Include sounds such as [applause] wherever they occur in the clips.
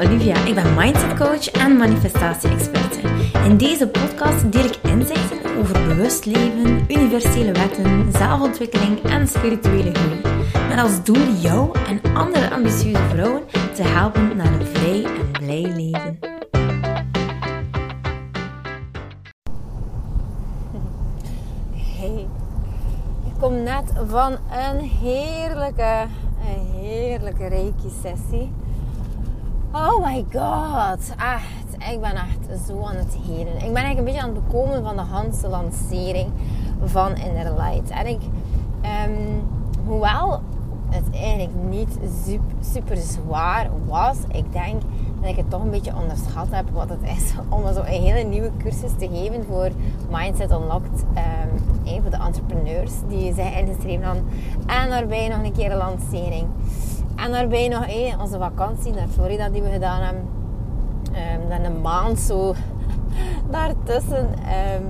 Olivia. Ik ben mindset coach en manifestatie-experte. In deze podcast deel ik inzichten over bewust leven, universele wetten, zelfontwikkeling en spirituele groei. Met als doel jou en andere ambitieuze vrouwen te helpen naar een vrij en blij leven. Hey, ik kom net van een heerlijke, een heerlijke reiki-sessie. Oh my god, echt. Ik ben echt zo aan het helen. Ik ben eigenlijk een beetje aan het bekomen van de Hanse lancering van Inner Light. En ik, um, hoewel het eigenlijk niet super, super zwaar was, ik denk dat ik het toch een beetje onderschat heb wat het is [laughs] om zo een hele nieuwe cursus te geven voor Mindset Unlocked. Um, voor de entrepreneurs die zich ingeschreven hadden. En daarbij nog een keer een lancering. En daarbij nog onze vakantie naar Florida die we gedaan hebben. Um, dan een maand zo [laughs] daartussen. Um,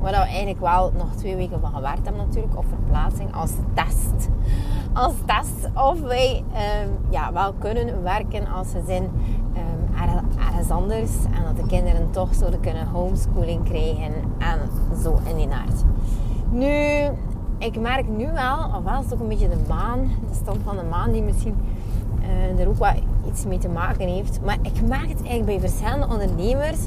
waar we eigenlijk wel nog twee weken van gewerkt hebben natuurlijk. Op verplaatsing als test. Als test of wij um, ja, wel kunnen werken als gezin ergens anders. En dat de kinderen toch zouden kunnen homeschooling krijgen. En zo in die naart. Nu, ik merk nu wel, is het ook een beetje de maan, de stand van de maan, die misschien uh, er ook wat iets mee te maken heeft. Maar ik merk het eigenlijk bij verschillende ondernemers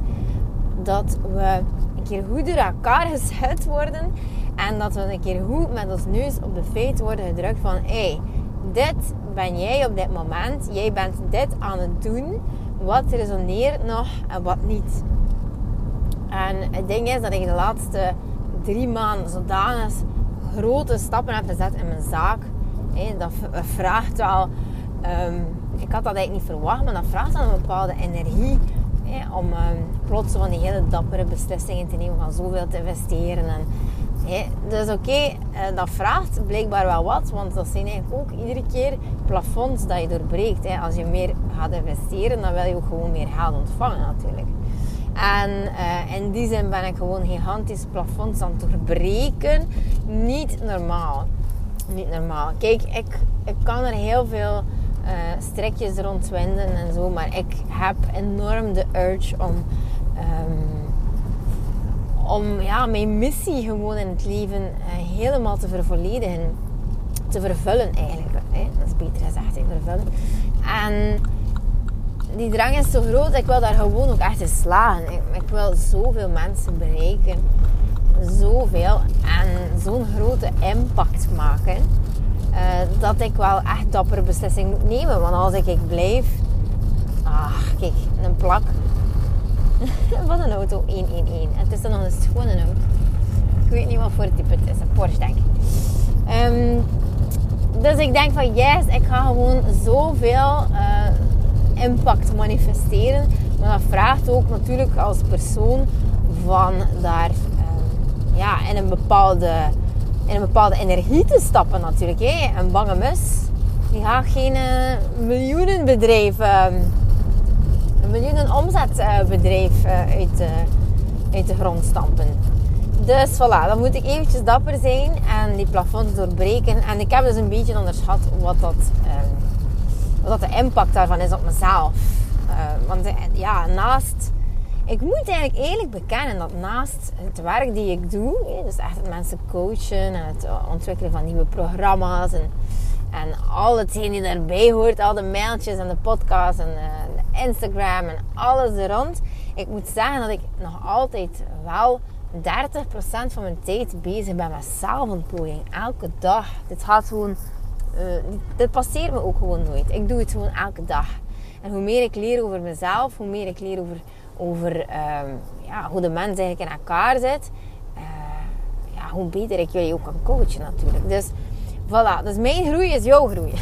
dat we een keer goed door elkaar gezet worden en dat we een keer goed met ons neus op de feit worden gedrukt van hé, hey, dit ben jij op dit moment, jij bent dit aan het doen, wat resoneert nog en wat niet. En het ding is dat ik de laatste drie maanden zodanig grote stappen heb gezet in mijn zaak. dat vraagt wel, um, ik had dat eigenlijk niet verwacht, maar dat vraagt wel een bepaalde energie om um, plots van die hele dappere beslissingen te nemen van zoveel te investeren. En, dus oké, uh, dat vraagt blijkbaar wel wat, want dat zijn eigenlijk ook iedere keer plafonds dat je doorbreekt. Als je meer gaat investeren, dan wil je ook gewoon meer geld ontvangen natuurlijk. En uh, in die zin ben ik gewoon gigantisch plafonds aan het doorbreken. Niet normaal. Niet normaal. Kijk, ik, ik kan er heel veel uh, strekjes rondwinden en zo. Maar ik heb enorm de urge om... Um, om ja, mijn missie gewoon in het leven uh, helemaal te vervolledigen. Te vervullen eigenlijk. Hè? Dat is beter gezegd, hè, vervullen. En die drang is zo groot. Ik wil daar gewoon ook echt in slagen. Ik, ik wil zoveel mensen bereiken. Zoveel. En zo'n grote impact maken. Uh, dat ik wel echt dappere beslissing moet nemen. Want als ik, ik blijf... Ah, kijk, een plak. [laughs] Wat een auto 111. Het is dan nog een schone auto. Ik weet niet wat voor type het is. Een Porsche, denk ik. Um, dus ik denk van, yes, ik ga gewoon zoveel... Uh, impact manifesteren. Maar dat vraagt ook natuurlijk als persoon van daar uh, ja, in, een bepaalde, in een bepaalde energie te stappen natuurlijk. Hè. Een bange mus, die gaat geen uh, miljoenenbedrijf, uh, een miljoenen omzetbedrijf uit, uit de grond stampen. Dus voilà, dan moet ik eventjes dapper zijn en die plafonds doorbreken. En ik heb dus een beetje onderschat wat dat wat de impact daarvan is op mezelf. Uh, want eh, ja, naast... Ik moet eigenlijk eerlijk bekennen dat naast het werk die ik doe, dus echt het mensen coachen en het ontwikkelen van nieuwe programma's en, en al hetgeen die daarbij hoort, al de mailtjes en de podcast en de Instagram en alles er rond. Ik moet zeggen dat ik nog altijd wel 30% van mijn tijd bezig ben met zelfontplooiing. Elke dag. Dit gaat gewoon uh, dit passeert me ook gewoon nooit. Ik doe het gewoon elke dag. En hoe meer ik leer over mezelf, hoe meer ik leer over, over um, ja, hoe de mens eigenlijk in elkaar zit, uh, ja, hoe beter ik jullie ook kan coachen natuurlijk. Dus voilà, dus mijn groei is jouw groei.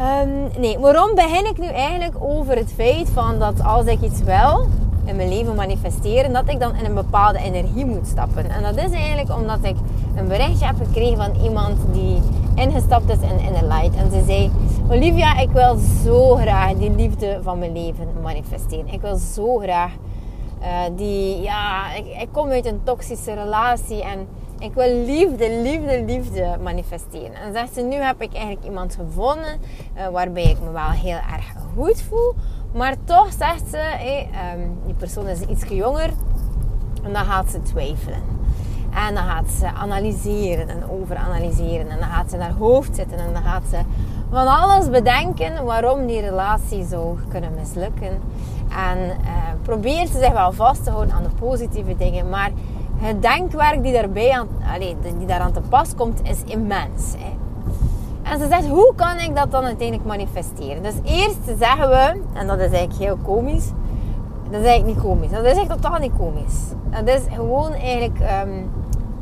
um, [laughs] nee, waarom begin ik nu eigenlijk over het feit van dat als ik iets wil, in mijn leven manifesteren, dat ik dan in een bepaalde energie moet stappen. En dat is eigenlijk omdat ik een berichtje heb gekregen van iemand die ingestapt is in Inner Light. En ze zei, Olivia, ik wil zo graag die liefde van mijn leven manifesteren. Ik wil zo graag die, ja, ik, ik kom uit een toxische relatie en ik wil liefde, liefde, liefde manifesteren. En zegt ze, nu heb ik eigenlijk iemand gevonden uh, waarbij ik me wel heel erg goed voel. Maar toch zegt ze, hey, um, die persoon is iets jonger. En dan gaat ze twijfelen. En dan gaat ze analyseren en overanalyseren. En dan gaat ze naar hoofd zitten. En dan gaat ze van alles bedenken waarom die relatie zou kunnen mislukken. En uh, probeert ze zich wel vast te houden aan de positieve dingen. Maar het denkwerk die, daarbij aan, die daaraan te pas komt, is immens. Hè. En ze zegt, hoe kan ik dat dan uiteindelijk manifesteren? Dus eerst zeggen we, en dat is eigenlijk heel komisch. Dat is eigenlijk niet komisch. Dat is echt totaal niet komisch. Dat is gewoon eigenlijk um,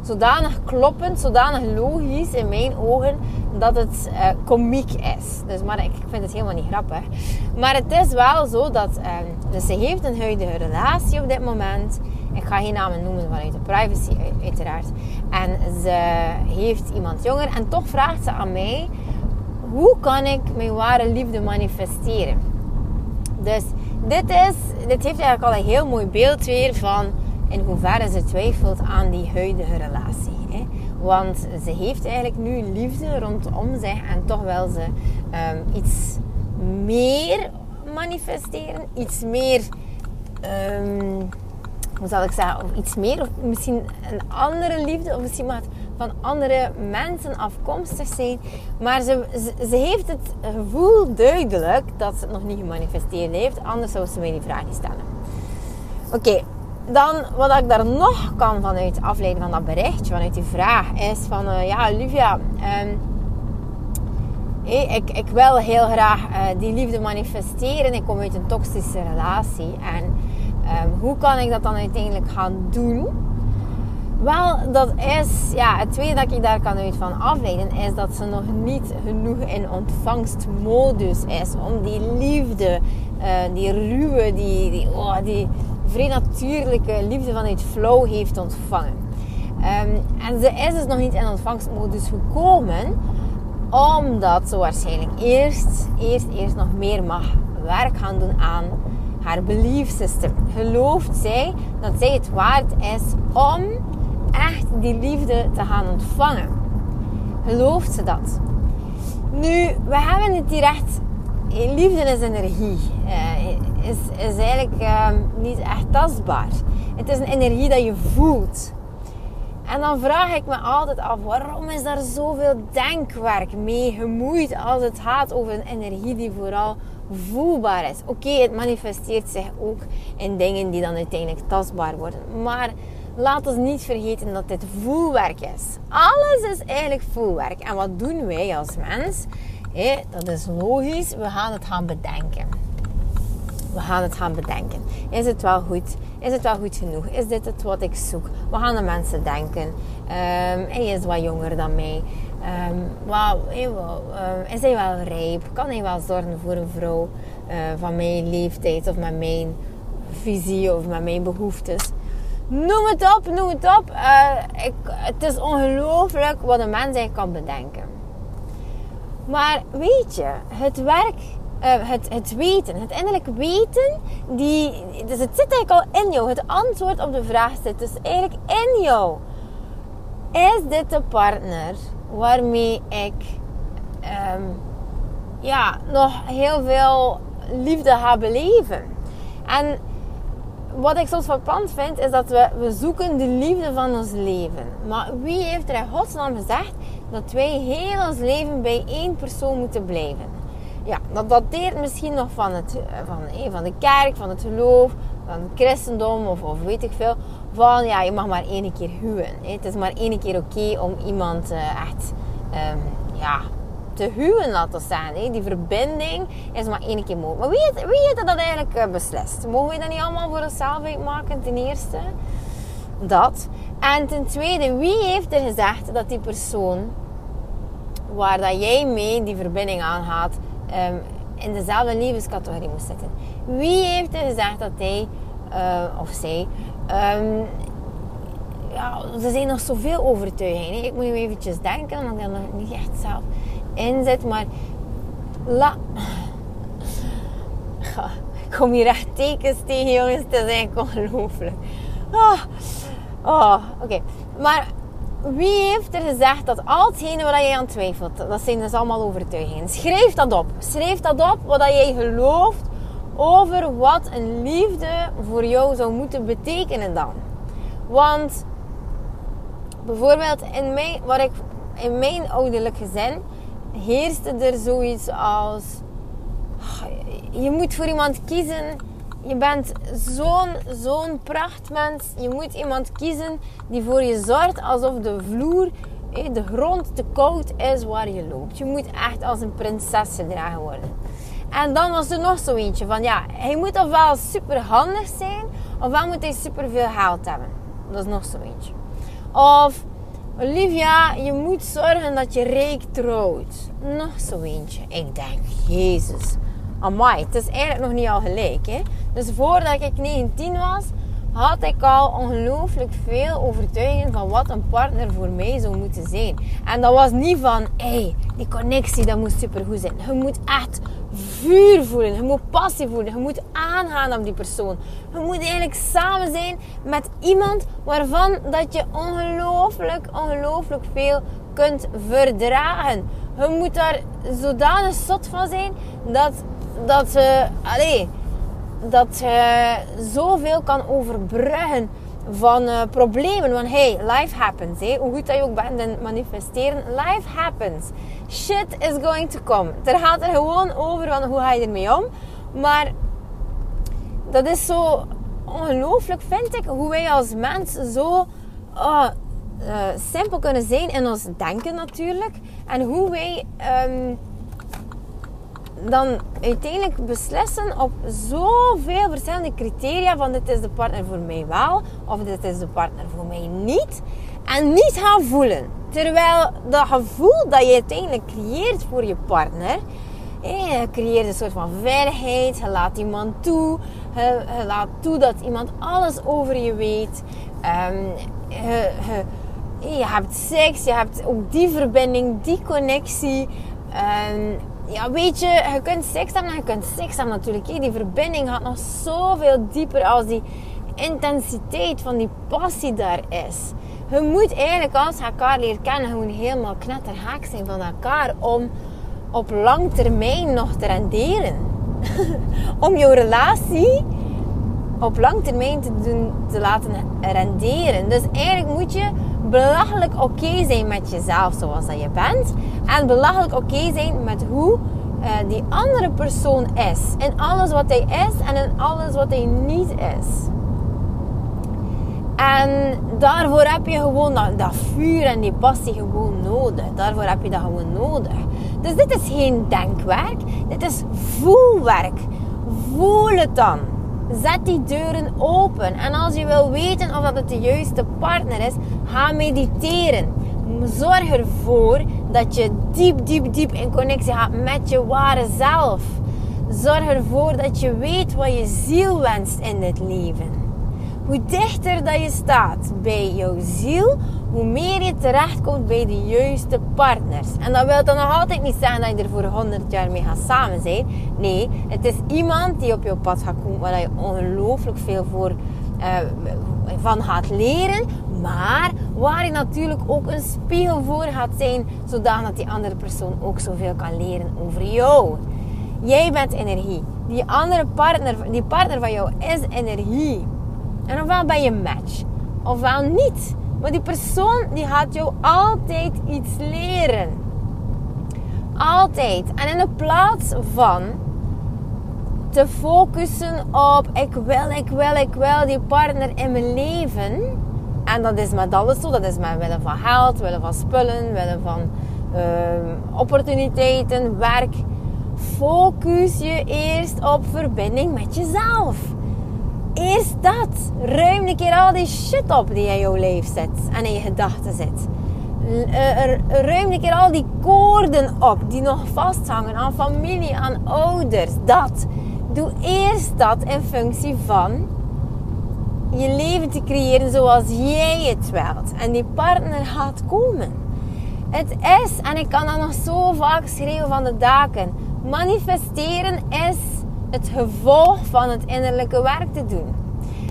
zodanig kloppend, zodanig logisch in mijn ogen, dat het uh, komiek is. Dus, maar ik vind het helemaal niet grappig. Maar het is wel zo dat, um, dus ze heeft een huidige relatie op dit moment. Ik ga geen namen noemen vanuit de privacy, uiteraard. En ze heeft iemand jonger. En toch vraagt ze aan mij: hoe kan ik mijn ware liefde manifesteren? Dus dit, is, dit heeft eigenlijk al een heel mooi beeld weer van in hoeverre ze twijfelt aan die huidige relatie. Hè? Want ze heeft eigenlijk nu liefde rondom zich en toch wil ze um, iets meer manifesteren, iets meer. Um, hoe zal ik zeggen, iets meer, of misschien een andere liefde, of misschien wat van andere mensen afkomstig zijn. Maar ze, ze, heeft het gevoel duidelijk dat ze het nog niet gemanifesteerd heeft, anders zou ze mij die vraag niet stellen. Oké, dan wat ik daar nog kan vanuit afleiden van dat berichtje, vanuit die vraag, is van uh, ja, Olivia. Um, ik, ik wil heel graag uh, die liefde manifesteren. Ik kom uit een toxische relatie. En Um, hoe kan ik dat dan uiteindelijk gaan doen? Wel, dat is, ja, het tweede dat ik daar kan uit van afleiden, is dat ze nog niet genoeg in ontvangstmodus is om die liefde, uh, die ruwe, die, die, oh, die vrij natuurlijke liefde vanuit flow heeft ontvangen. Um, en ze is dus nog niet in ontvangstmodus gekomen, omdat ze waarschijnlijk eerst, eerst, eerst nog meer mag werk gaan doen aan haar belief system. Gelooft zij dat zij het waard is om echt die liefde te gaan ontvangen? Gelooft ze dat? Nu, we hebben het hier echt. Liefde is energie. Uh, is, is eigenlijk uh, niet echt tastbaar. Het is een energie dat je voelt. En dan vraag ik me altijd af, waarom is daar zoveel denkwerk mee gemoeid als het gaat over een energie die vooral voelbaar is. Oké, het manifesteert zich ook in dingen die dan uiteindelijk tastbaar worden. Maar laat ons niet vergeten dat dit voelwerk is. Alles is eigenlijk voelwerk. En wat doen wij als mens? dat is logisch. We gaan het gaan bedenken. We gaan het gaan bedenken. Is het wel goed? Is het wel goed genoeg? Is dit het wat ik zoek? Wat gaan de mensen denken? Um, hij is wat jonger dan mij. Um, wow, is hij wel rijp? Kan hij wel zorgen voor een vrouw uh, van mijn leeftijd of met mijn visie of met mijn behoeftes? Noem het op, noem het op. Uh, ik, het is ongelooflijk wat een mens eigenlijk kan bedenken. Maar weet je, het werk, het, het weten, het innerlijk weten, die, dus het zit eigenlijk al in jou. Het antwoord op de vraag zit dus eigenlijk in jou. Is dit de partner waarmee ik um, ja, nog heel veel liefde ga beleven. En wat ik soms verpand vind, is dat we, we zoeken de liefde van ons leven. Maar wie heeft er in godsnaam gezegd dat wij heel ons leven bij één persoon moeten blijven? Ja, dat dateert misschien nog van, het, van, van de kerk, van het geloof, van het christendom of, of weet ik veel van ja, je mag maar één keer huwen. Het is maar één keer oké om iemand uh, echt um, ja, te huwen, laten staan. Die verbinding is maar één keer mogelijk. Maar wie heeft, wie heeft dat eigenlijk beslist? Mogen we dat niet allemaal voor onszelf uitmaken, ten eerste? Dat. En ten tweede, wie heeft er gezegd dat die persoon waar dat jij mee die verbinding aangaat, um, in dezelfde levenscategorie moet zitten? Wie heeft er gezegd dat hij uh, of zij Um, ja, er zijn nog zoveel overtuigingen. Ik moet nu eventjes denken, omdat ik er nog niet echt zelf in zit. Maar la... ik kom hier echt tekens tegen, jongens. Het is eigenlijk ongelooflijk. Oh, oh oké. Maar wie heeft er gezegd dat al hetgene waar je aan twijfelt, dat zijn dus allemaal overtuigingen. Schrijf dat op. Schrijf dat op wat jij gelooft over wat een liefde voor jou zou moeten betekenen dan. Want bijvoorbeeld in mijn, wat ik, in mijn ouderlijk gezin heerste er zoiets als je moet voor iemand kiezen. Je bent zo'n zo'n prachtmens. Je moet iemand kiezen die voor je zorgt alsof de vloer, de grond te koud is waar je loopt. Je moet echt als een prinses gedragen worden. En dan was er nog zo eentje van ja, hij moet ofwel super handig zijn, ofwel moet hij super veel geld hebben. Dat is nog zo eentje. Of Olivia, je moet zorgen dat je rijk trouwt. Nog zo eentje. Ik denk, Jezus. Amai, het is eigenlijk nog niet al gelijk. Hè? Dus voordat ik 19 was, had ik al ongelooflijk veel overtuiging van wat een partner voor mij zou moeten zijn. En dat was niet van, hé, hey, die connectie, dat moet supergoed zijn. Je moet echt vuur voelen, je moet passie voelen, je moet aangaan op die persoon. Je moet eigenlijk samen zijn met iemand waarvan dat je ongelooflijk, ongelooflijk veel kunt verdragen. Je moet daar zodanig zot van zijn dat, dat ze, allez, dat je zoveel kan overbruggen van uh, problemen. Want hey, life happens. Hey. Hoe goed dat je ook bent in manifesteren, life happens. Shit is going to come. Er gaat er gewoon over van hoe ga je ermee om. Maar dat is zo ongelooflijk, vind ik, hoe wij als mens zo uh, uh, simpel kunnen zijn in ons denken natuurlijk. En hoe wij... Um, dan uiteindelijk beslissen op zoveel verschillende criteria van dit is de partner voor mij wel of dit is de partner voor mij niet. En niet gaan voelen. Terwijl dat gevoel dat je uiteindelijk creëert voor je partner, je creëert een soort van veiligheid, je laat iemand toe, je, laat toe dat iemand alles over je weet. Um, je, hebt seks, je hebt ook die verbinding, die connectie. Um, ja, weet je, je kunt seks hebben en je kunt seks hebben natuurlijk. Die verbinding gaat nog zoveel dieper als die intensiteit van die passie daar is. Je moet eigenlijk als elkaar leert kennen gewoon helemaal knetterhaak zijn van elkaar om op lang termijn nog te renderen. [laughs] om jouw relatie op lang termijn te, doen, te laten renderen. Dus eigenlijk moet je belachelijk oké zijn met jezelf zoals dat je bent. En belachelijk oké zijn met hoe uh, die andere persoon is. In alles wat hij is en in alles wat hij niet is. En daarvoor heb je gewoon dat, vuur en die passie gewoon nodig. Daarvoor heb je dat gewoon nodig. Dus dit is geen denkwerk. Dit is voelwerk. Voel het dan. Zet die deuren open. En als je wil weten of dat het de juiste partner is, ga mediteren. Zorg ervoor dat je diep, diep, diep in connectie gaat met je ware zelf. Zorg ervoor dat je weet wat je ziel wenst in dit leven. Hoe dichter dat je staat bij jouw ziel, hoe meer je terechtkomt bij de juiste partners. En dat wil dan nog altijd niet zeggen dat je er voor 100 jaar mee gaat samen zijn. Nee, het is iemand die op jouw pad gaat komen waar je ongelooflijk veel voor, uh, van gaat leren. Maar waar je natuurlijk ook een spiegel voor gaat zijn, zodat die andere persoon ook zoveel kan leren over jou. Jij bent energie. Die andere partner, die partner van jou is energie. En ofwel ben je match, ofwel niet. Maar die persoon die gaat jou altijd iets leren. Altijd. En in de plaats van te focussen op ik wil, ik wil, ik wil die partner in mijn leven. En dat is met alles zo. Dat is met willen van geld, willen van spullen, willen van uh, opportuniteiten, werk. Focus je eerst op verbinding met jezelf. Eerst dat. Ruim een keer al die shit op die in jouw leven zit en in je gedachten zit. Eh, ruim een keer al die koorden op die nog vasthangen aan familie, aan ouders. Dat. Doe eerst dat in functie van je leven te creëren zoals jij het wilt. En die partner gaat komen. Het is, en ik kan dat nog zo vaak schreeuwen van de daken, manifesteren is het gevolg van het innerlijke werk te doen.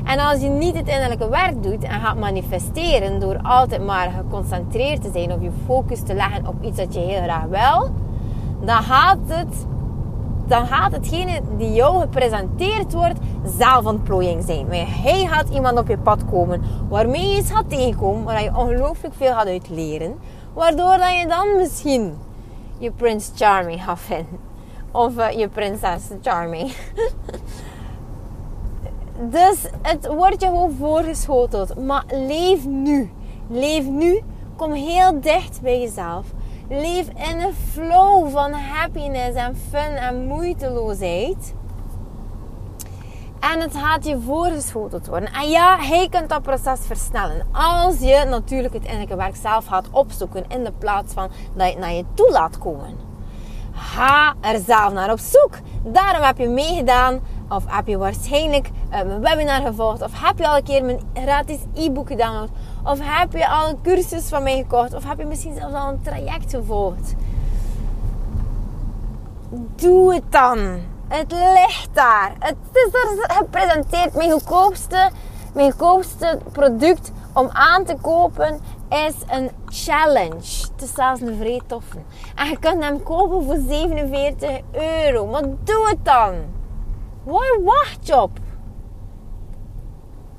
En als je niet het innerlijke werk doet en gaat manifesteren door altijd maar geconcentreerd te zijn of je focus te leggen op iets dat je heel graag wil, dan gaat het, dan gaat hetgene die jou gepresenteerd wordt zelfontplooiing zijn. Maar hij gaat iemand op je pad komen waarmee je iets gaat tegenkomen, waar je ongelooflijk veel gaat uitleren, waardoor dat je dan misschien je Prince Charming gaat vinden. Of uh, je prinses Charming. [laughs] dus het wordt je gewoon voorgeschoteld. Maar leef nu. Leef nu. Kom heel dicht bij jezelf. Leef in een flow van happiness en fun en moeiteloosheid. En het gaat je voorgeschoteld worden. En ja, hij kunt dat proces versnellen. Als je natuurlijk het innerlijke werk zelf gaat opzoeken. In de plaats van dat je het naar je toe laat komen. Ga er zelf naar op zoek. Daarom heb je meegedaan. Of heb je waarschijnlijk eh, mijn webinar gevolgd. Of heb je al een keer mijn gratis e-book gedownload. Of heb je al een cursus van mij gekocht. Of heb je misschien zelfs al een traject gevolgd. Doe het dan. Het ligt daar. Het is er gepresenteerd. Mijn goedkoopste, mijn goedkoopste product om aan te kopen is een challenge. Het is zelfs een. En je kunt hem kopen voor 47 euro. Maar doe het dan. Waar wacht je op?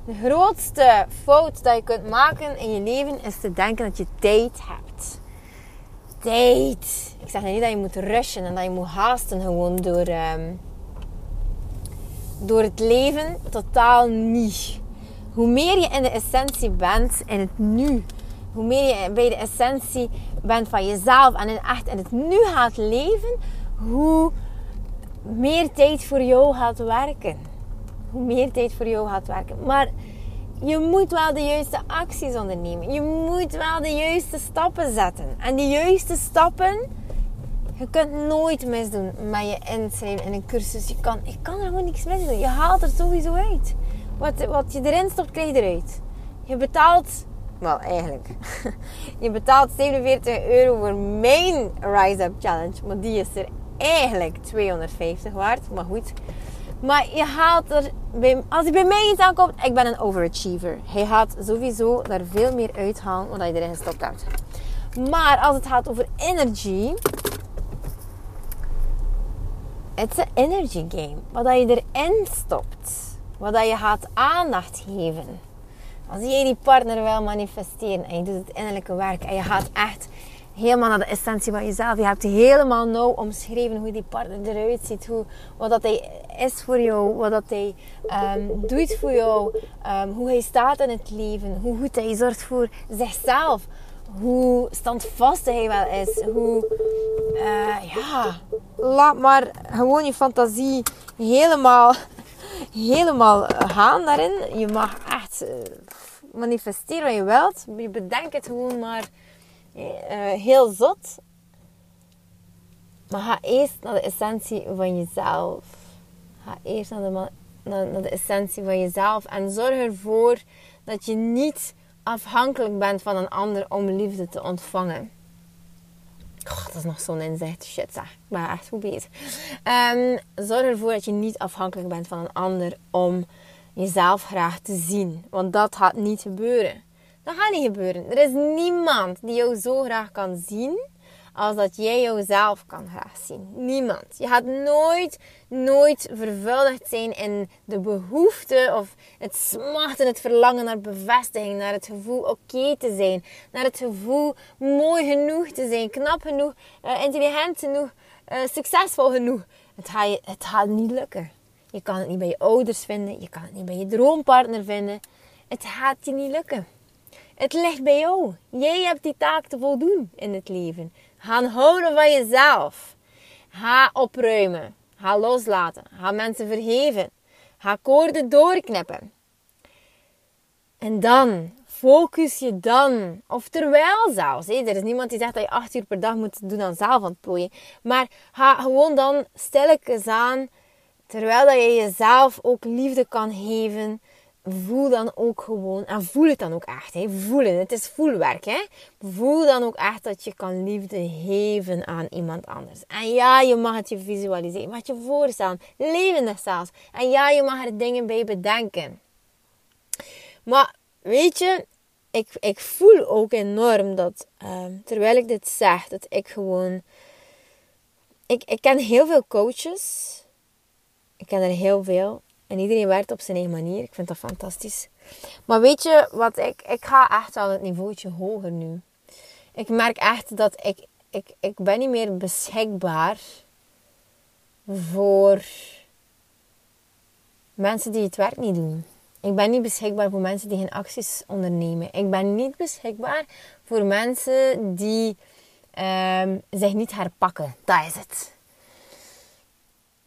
De grootste fout dat je kunt maken in je leven is te denken dat je tijd hebt. Tijd. Ik zeg niet dat je moet rushen en dat je moet haasten gewoon door, um, door het leven. Totaal niet. Hoe meer je in de essentie bent, in het nu, hoe meer je bij de essentie bent van jezelf en in echt in het nu gaat leven, hoe meer tijd voor jou gaat werken. Hoe meer tijd voor jou gaat werken. Maar je moet wel de juiste acties ondernemen. Je moet wel de juiste stappen zetten. En die juiste stappen, je kunt nooit misdoen met je inschrijven in een cursus. Je kan, je kan er gewoon niks misdoen. Je haalt er sowieso uit. Wat, wat je erin stopt, krijg je eruit. Je betaalt wel, eigenlijk. [laughs] Je betaalt 47 euro voor mijn Rise Up Challenge. Maar die is er eigenlijk 250 waard. Maar goed. Maar je haalt er... Als je bij mij iets aankomt... Ik ben een overachiever. Hij gaat sowieso daar veel meer uithalen dan je erin gestopt hebt. Maar als het gaat over energy... Het is een energy game. Wat je erin stopt. Wat je gaat aandacht geven als jij die partner wil manifesteren en je doet het innerlijke werk en je gaat echt helemaal naar de essentie van jezelf. Je hebt helemaal nauw omschreven hoe die partner eruit ziet. Hoe, wat dat hij is voor jou. Wat dat hij um, doet voor jou. Um, hoe hij staat in het leven. Hoe goed hij zorgt voor zichzelf. Hoe standvastig hij wel is. Hoe... Uh, ja... Laat maar gewoon je fantasie helemaal... Helemaal gaan daarin. Je mag echt... Uh, manifesteer wat je wilt. Je bedenkt het gewoon maar uh, heel zot. Maar ga eerst naar de essentie van jezelf. Ga eerst naar de, naar, de essentie van jezelf. En zorg ervoor dat je niet afhankelijk bent van een ander om liefde te ontvangen. Oh, dat is nog zo'n inzicht. Shit, zeg. Ik ben echt goed bezig. Um, zorg ervoor dat je niet afhankelijk bent van een ander om jezelf graag te zien. Want dat gaat niet gebeuren. Dat gaat niet gebeuren. Er is niemand die jou zo graag kan zien als dat jij jouzelf kan graag zien. Niemand. Je gaat nooit, nooit vervuldigd zijn in de behoefte of het smachten, het verlangen naar bevestiging, naar het gevoel oké te zijn, naar het gevoel mooi genoeg te zijn, knap genoeg, uh, intelligent genoeg, uh, succesvol genoeg. Het het gaat niet lukken. Je kan het niet bij je ouders vinden. Je kan het niet bij je droompartner vinden. Het gaat je niet lukken. Het ligt bij jou. Jij hebt die taak te voldoen in het leven. Ga houden van jezelf. Ga opruimen. Ga loslaten. Ga mensen vergeven. Ga koorden doorknippen. En dan, focus je dan. Of terwijl zelfs. Hé. Er is niemand die zegt dat je acht uur per dag moet doen aan zelfontplooiing. Maar ga gewoon dan stilletjes aan Terwijl dat je jezelf ook liefde kan geven. voel dan ook gewoon, en voel het dan ook echt, hè. voelen, het is voelwerk. Hè. Voel dan ook echt dat je kan liefde geven aan iemand anders. En ja, je mag het je visualiseren, je mag het je voorstellen, levendig zelfs. En ja, je mag er dingen bij bedenken. Maar weet je, ik, ik voel ook enorm dat, ehm, terwijl ik dit zeg, dat ik gewoon... Ik, ik ken heel veel coaches. Ken er heel veel. En iedereen werkt op zijn eigen manier. Ik vind dat fantastisch. Maar weet je wat ik... Ik ga echt al het niveautje hoger nu. Ik merk echt dat ik... Ik, ik ben niet meer beschikbaar voor mensen die het werk niet doen. Ik ben niet beschikbaar voor mensen die geen acties ondernemen. Ik ben niet beschikbaar voor mensen die um, zich niet herpakken. Dat is het.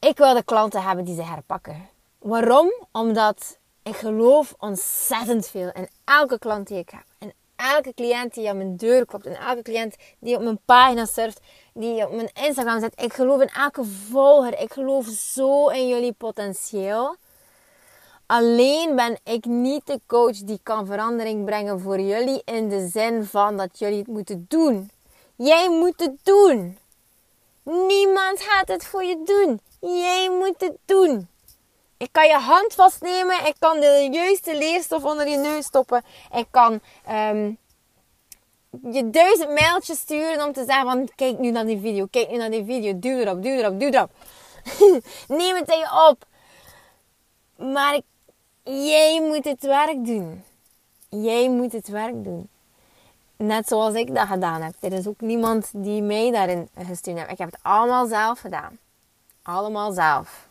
Ik wil de klanten hebben die zich herpakken. Waarom? Omdat ik geloof ontzettend veel in elke klant die ik heb. En elke cliënt die aan mijn deur klopt. En elke cliënt die op mijn pagina surft. Die op mijn Instagram zet. Ik geloof in elke volger. Ik geloof zo in jullie potentieel. Alleen ben ik niet de coach die kan verandering brengen voor jullie in de zin van dat jullie het moeten doen. Jij moet het doen. Niemand gaat het voor je doen. Jij moet het doen. Ik kan je hand vastnemen. Ik kan de juiste leerstof onder je neus stoppen. Ik kan um, je duizend mailtjes sturen om te zeggen van kijk nu naar die video. Kijk nu naar die video. Duw erop, duw erop, duw erop. [laughs] Neem het in je op. Maar ik Jij moet het werk doen. Jij moet het werk doen. Net zoals ik dat gedaan heb. Er is ook niemand die mij daarin gestuurd heeft. Ik heb het allemaal zelf gedaan. Allemaal zelf.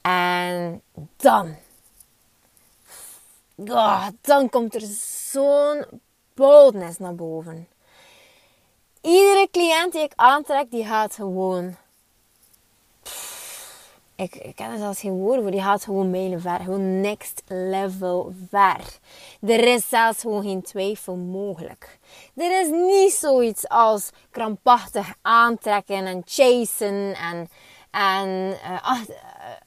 En dan. Oh, dan komt er zo'n boldness naar boven. Iedere cliënt die ik aantrek, die gaat gewoon ik, ik heb er zelfs geen woorden voor. Die gaat gewoon mijlen ver. Gewoon next level ver. Er is zelfs gewoon geen twijfel mogelijk. Er is niet zoiets als krampachtig aantrekken en chasen en, en uh,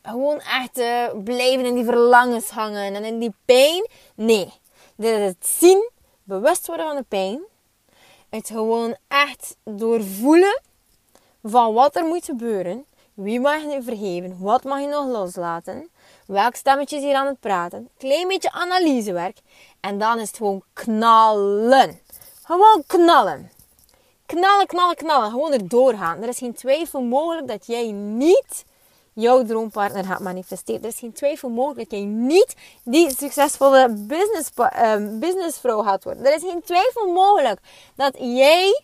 gewoon echt uh, blijven in die verlangens hangen en in die pijn. Nee. Dit is het zien, bewust worden van de pijn. Het gewoon echt doorvoelen van wat er moet gebeuren wie mag je vergeven? Wat mag je nog loslaten? Welk stemmetje is hier aan het praten? Klein beetje analysewerk. En dan is het gewoon knallen. Gewoon knallen. Knallen, knallen, knallen. Gewoon erdoor gaan. Er is geen twijfel mogelijk dat jij niet jouw droompartner gaat manifesteren. Er is geen twijfel mogelijk dat jij niet die succesvolle business, uh, businessvrouw gaat worden. Er is geen twijfel mogelijk dat jij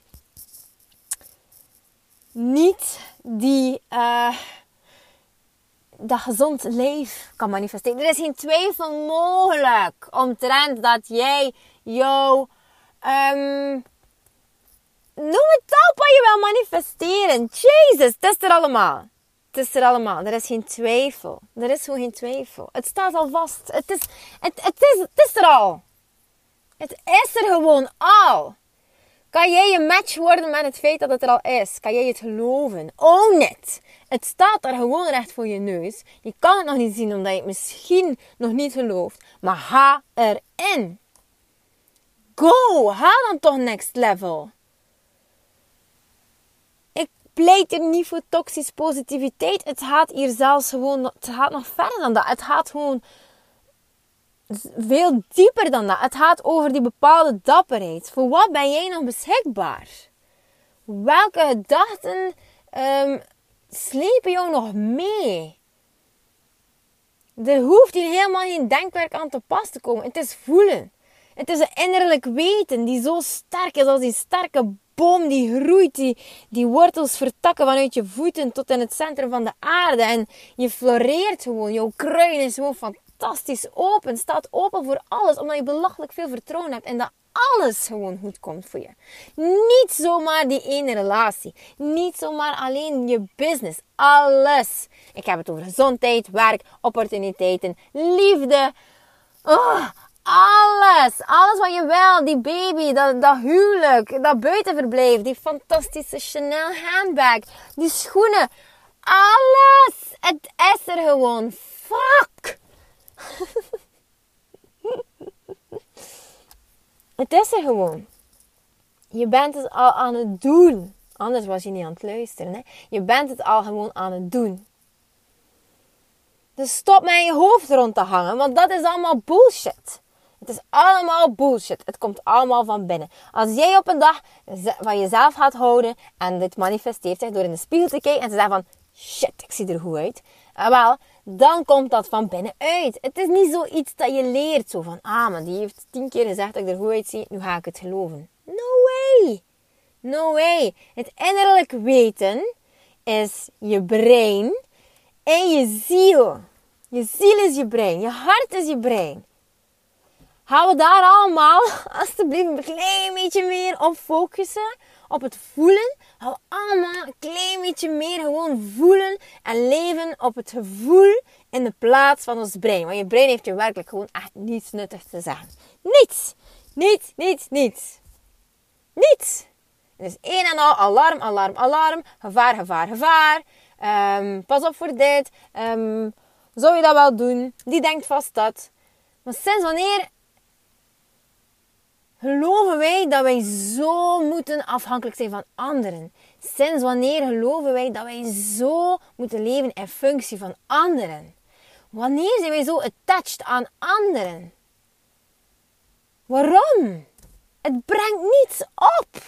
niet die uh, dat gezond leven kan manifesteren. Er is geen twijfel mogelijk omtrent dat jij jouw um, noem het op wat je wil manifesteren. Jezus, het is er allemaal. Het is er allemaal. Er is geen twijfel. Er is gewoon geen twijfel. Het staat al vast. Het is, het, het is, het is er al. Het is er gewoon al. Kan jij een match worden met het feit dat het er al is? Kan jij het geloven? Own it! Het staat er gewoon recht voor je neus. Je kan het nog niet zien omdat je het misschien nog niet gelooft. Maar ga erin. Go! Ga dan toch next level. Ik pleit er niet voor toxische positiviteit. Het gaat hier zelfs gewoon... Het gaat nog verder dan dat. Het gaat gewoon veel dieper dan dat. Het gaat over die bepaalde dapperheid. Voor wat ben jij nog beschikbaar? Welke gedachten um, slepen jou nog mee? Er hoeft hier helemaal geen denkwerk aan te pas te komen. Het is voelen. Het is een innerlijk weten die zo sterk is als die sterke boom die groeit, die, die wortels vertakken vanuit je voeten tot in het centrum van de aarde. En je floreert gewoon. Jouw kruin is gewoon fantastisch fantastisch open. Staat open voor alles. Omdat je belachelijk veel vertrouwen hebt. En dat alles gewoon goed komt voor je. Niet zomaar die ene relatie. Niet zomaar alleen je business. Alles. Ik heb het over gezondheid, werk, opportuniteiten, liefde. Oh, alles. Alles wat je wil. Die baby, dat, dat huwelijk, dat buitenverblijf, die fantastische Chanel handbag, die schoenen. Alles. Het is er gewoon. Fuck. [laughs] het is er gewoon. Je bent het al aan het doen. Anders was je niet aan het luisteren. Hè? Je bent het al gewoon aan het doen. Dus stop met je hoofd rond te hangen, want dat is allemaal bullshit. Het is allemaal bullshit. Het komt allemaal van binnen. Als jij op een dag van jezelf gaat houden en dit manifesteert zich door in de spiegel te kijken en te zeggen van shit, ik zie er goed uit. Eh, wel, dan komt dat van binnenuit. Het is niet zoiets dat je leert. Zo van, ah, maar die heeft tien keer gezegd dat ik er goed uitzie. Nu ga ik het geloven. No way. No way. Het innerlijk weten is je brein en je ziel. Je ziel is je brein. Je hart is je brein. Gaan we daar allemaal [laughs] alsjeblieft een klein beetje meer op focussen. Op het voelen. We allemaal een klein beetje meer gewoon voelen en leven op het gevoel in de plaats van ons brein. Want je brein heeft je werkelijk gewoon echt niets nuttigs te zeggen. Niets. Niets, niets, niets. Niets. Het is één en al alarm, alarm, alarm. Gevaar, gevaar, gevaar. Um, pas op voor dit. Um, zou je dat wel doen? Die denkt vast dat. Maar sinds wanneer geloven wij dat wij zo moeten afhankelijk zijn van anderen? Sinds wanneer geloven wij dat wij zo moeten leven in functie van anderen? Wanneer zijn wij zo attached aan anderen? Waarom? Het brengt niets op.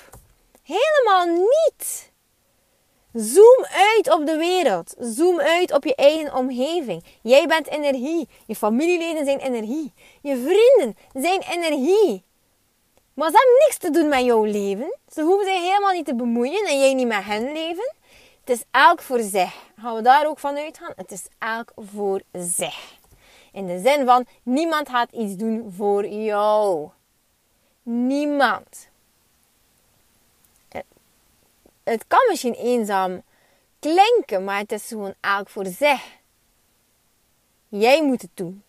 Helemaal niet. Zoom uit op de wereld. Zoom uit op je eigen omgeving. Jij bent energie. Je familieleden zijn energie. Je vrienden zijn energie. Maar ze hebben niks te doen met jouw leven. Ze hoeven zich helemaal niet te bemoeien en jij niet met hen leven. Het is elk voor zich. Gaan we daar ook van uitgaan? Het is elk voor zich. In de zin van, niemand gaat iets doen voor jou. Niemand. Het kan misschien eenzaam klinken, maar het is gewoon elk voor zich. Jij moet het doen.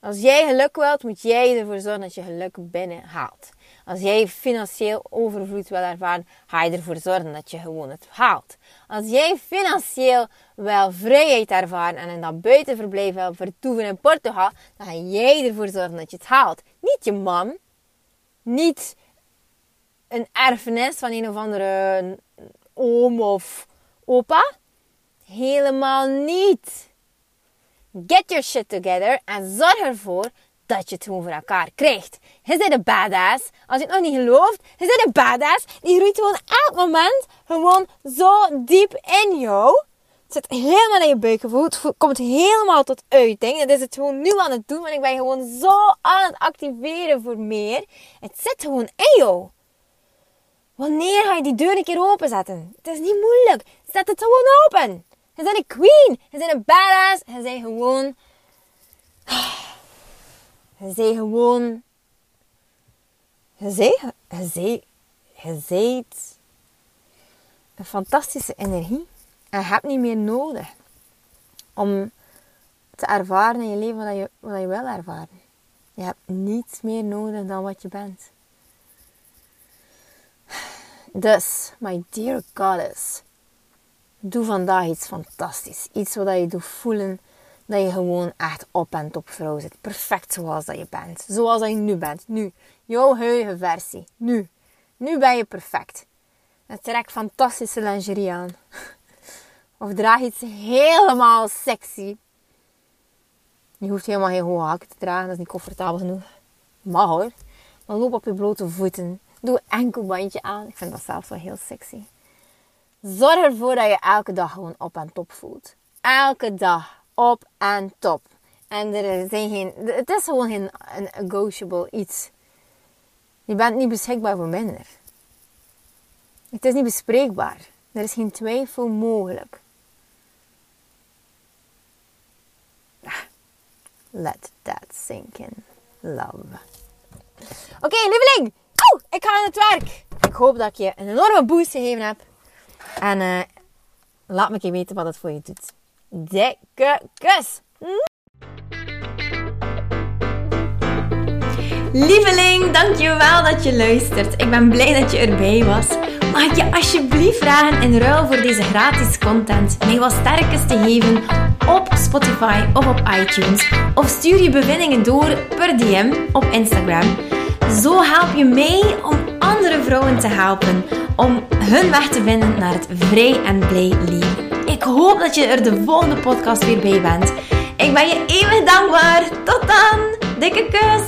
Als jij geluk wilt, moet jij ervoor zorgen dat je geluk binnen haalt. Als jij financieel overvloed wil ervaren, ga je ervoor zorgen dat je gewoon het haalt. Als jij financieel wel vrijheid ervaren en in dat buitenverblijf wil vertoeven in Portugal, dan ga jij ervoor zorgen dat je het haalt. Niet je man, niet een erfenis van een of andere oom of opa. Helemaal niet. Get your shit together en zorg ervoor dat je het gewoon voor elkaar krijgt. Je bent een badass. Als je het nog niet gelooft, je bent een badass. Die groeit gewoon elk moment gewoon zo diep in jou. Het zit helemaal in je buikgevoel. Het komt helemaal tot uiting. Dat is het gewoon nu aan het doen. Want ik ben gewoon zo aan het activeren voor meer. Het zit gewoon in jou. Wanneer ga je die deur een keer openzetten? Het is niet moeilijk. Zet het gewoon open. Je bent een queen. Je bent een badass. Je bent gewoon... Je bent gewoon... Je bent... Je een fantastische energie. En je hebt niet meer nodig om te ervaren in je leven wat je, wat je wil ervaren. Je hebt niets meer nodig dan wat je bent. Dus, my dear goddess, doe vandaag iets fantastisch. Iets wat je doet voelen dat je gewoon echt op en top vrouw zit. Perfect zoals dat je bent. Zoals dat je nu bent. Nu. Jouw huidige versie. Nu. Nu ben je perfect. En trek fantastische lingerie aan. [laughs] Of draag iets helemaal sexy. Je hoeft helemaal geen hoge hakken te dragen. Dat is niet comfortabel genoeg. Mag hoor. Maar loop op je blote voeten. Doe een enkelbandje aan. Ik vind dat zelf wel heel sexy. Zorg ervoor dat je elke dag gewoon op en top voelt. Elke dag op en top. En er zijn geen, het is gewoon geen een negotiable iets. Je bent niet beschikbaar voor minder. Het is niet bespreekbaar. Er is geen twijfel mogelijk. Ah, let that sink in. Love. Oké, lieveling ik ga aan het werk. Ik hoop dat ik je een enorme boost gegeven heb. En uh, laat me keer weten wat het voor je doet. Dikke kus! Lieveling, dankjewel dat je luistert. Ik ben blij dat je erbij was. Mag ik je alsjeblieft vragen in ruil voor deze gratis content mij wat sterkes te geven op Spotify of op iTunes? Of stuur je bevindingen door per DM op Instagram Zo help je mij om andere vrouwen te helpen om hun weg te vinden naar het vrij en blij leven. Ik hoop dat je er de volgende podcast weer bij bent. Ik ben je eeuwig dankbaar. Tot dan. Dikke kus.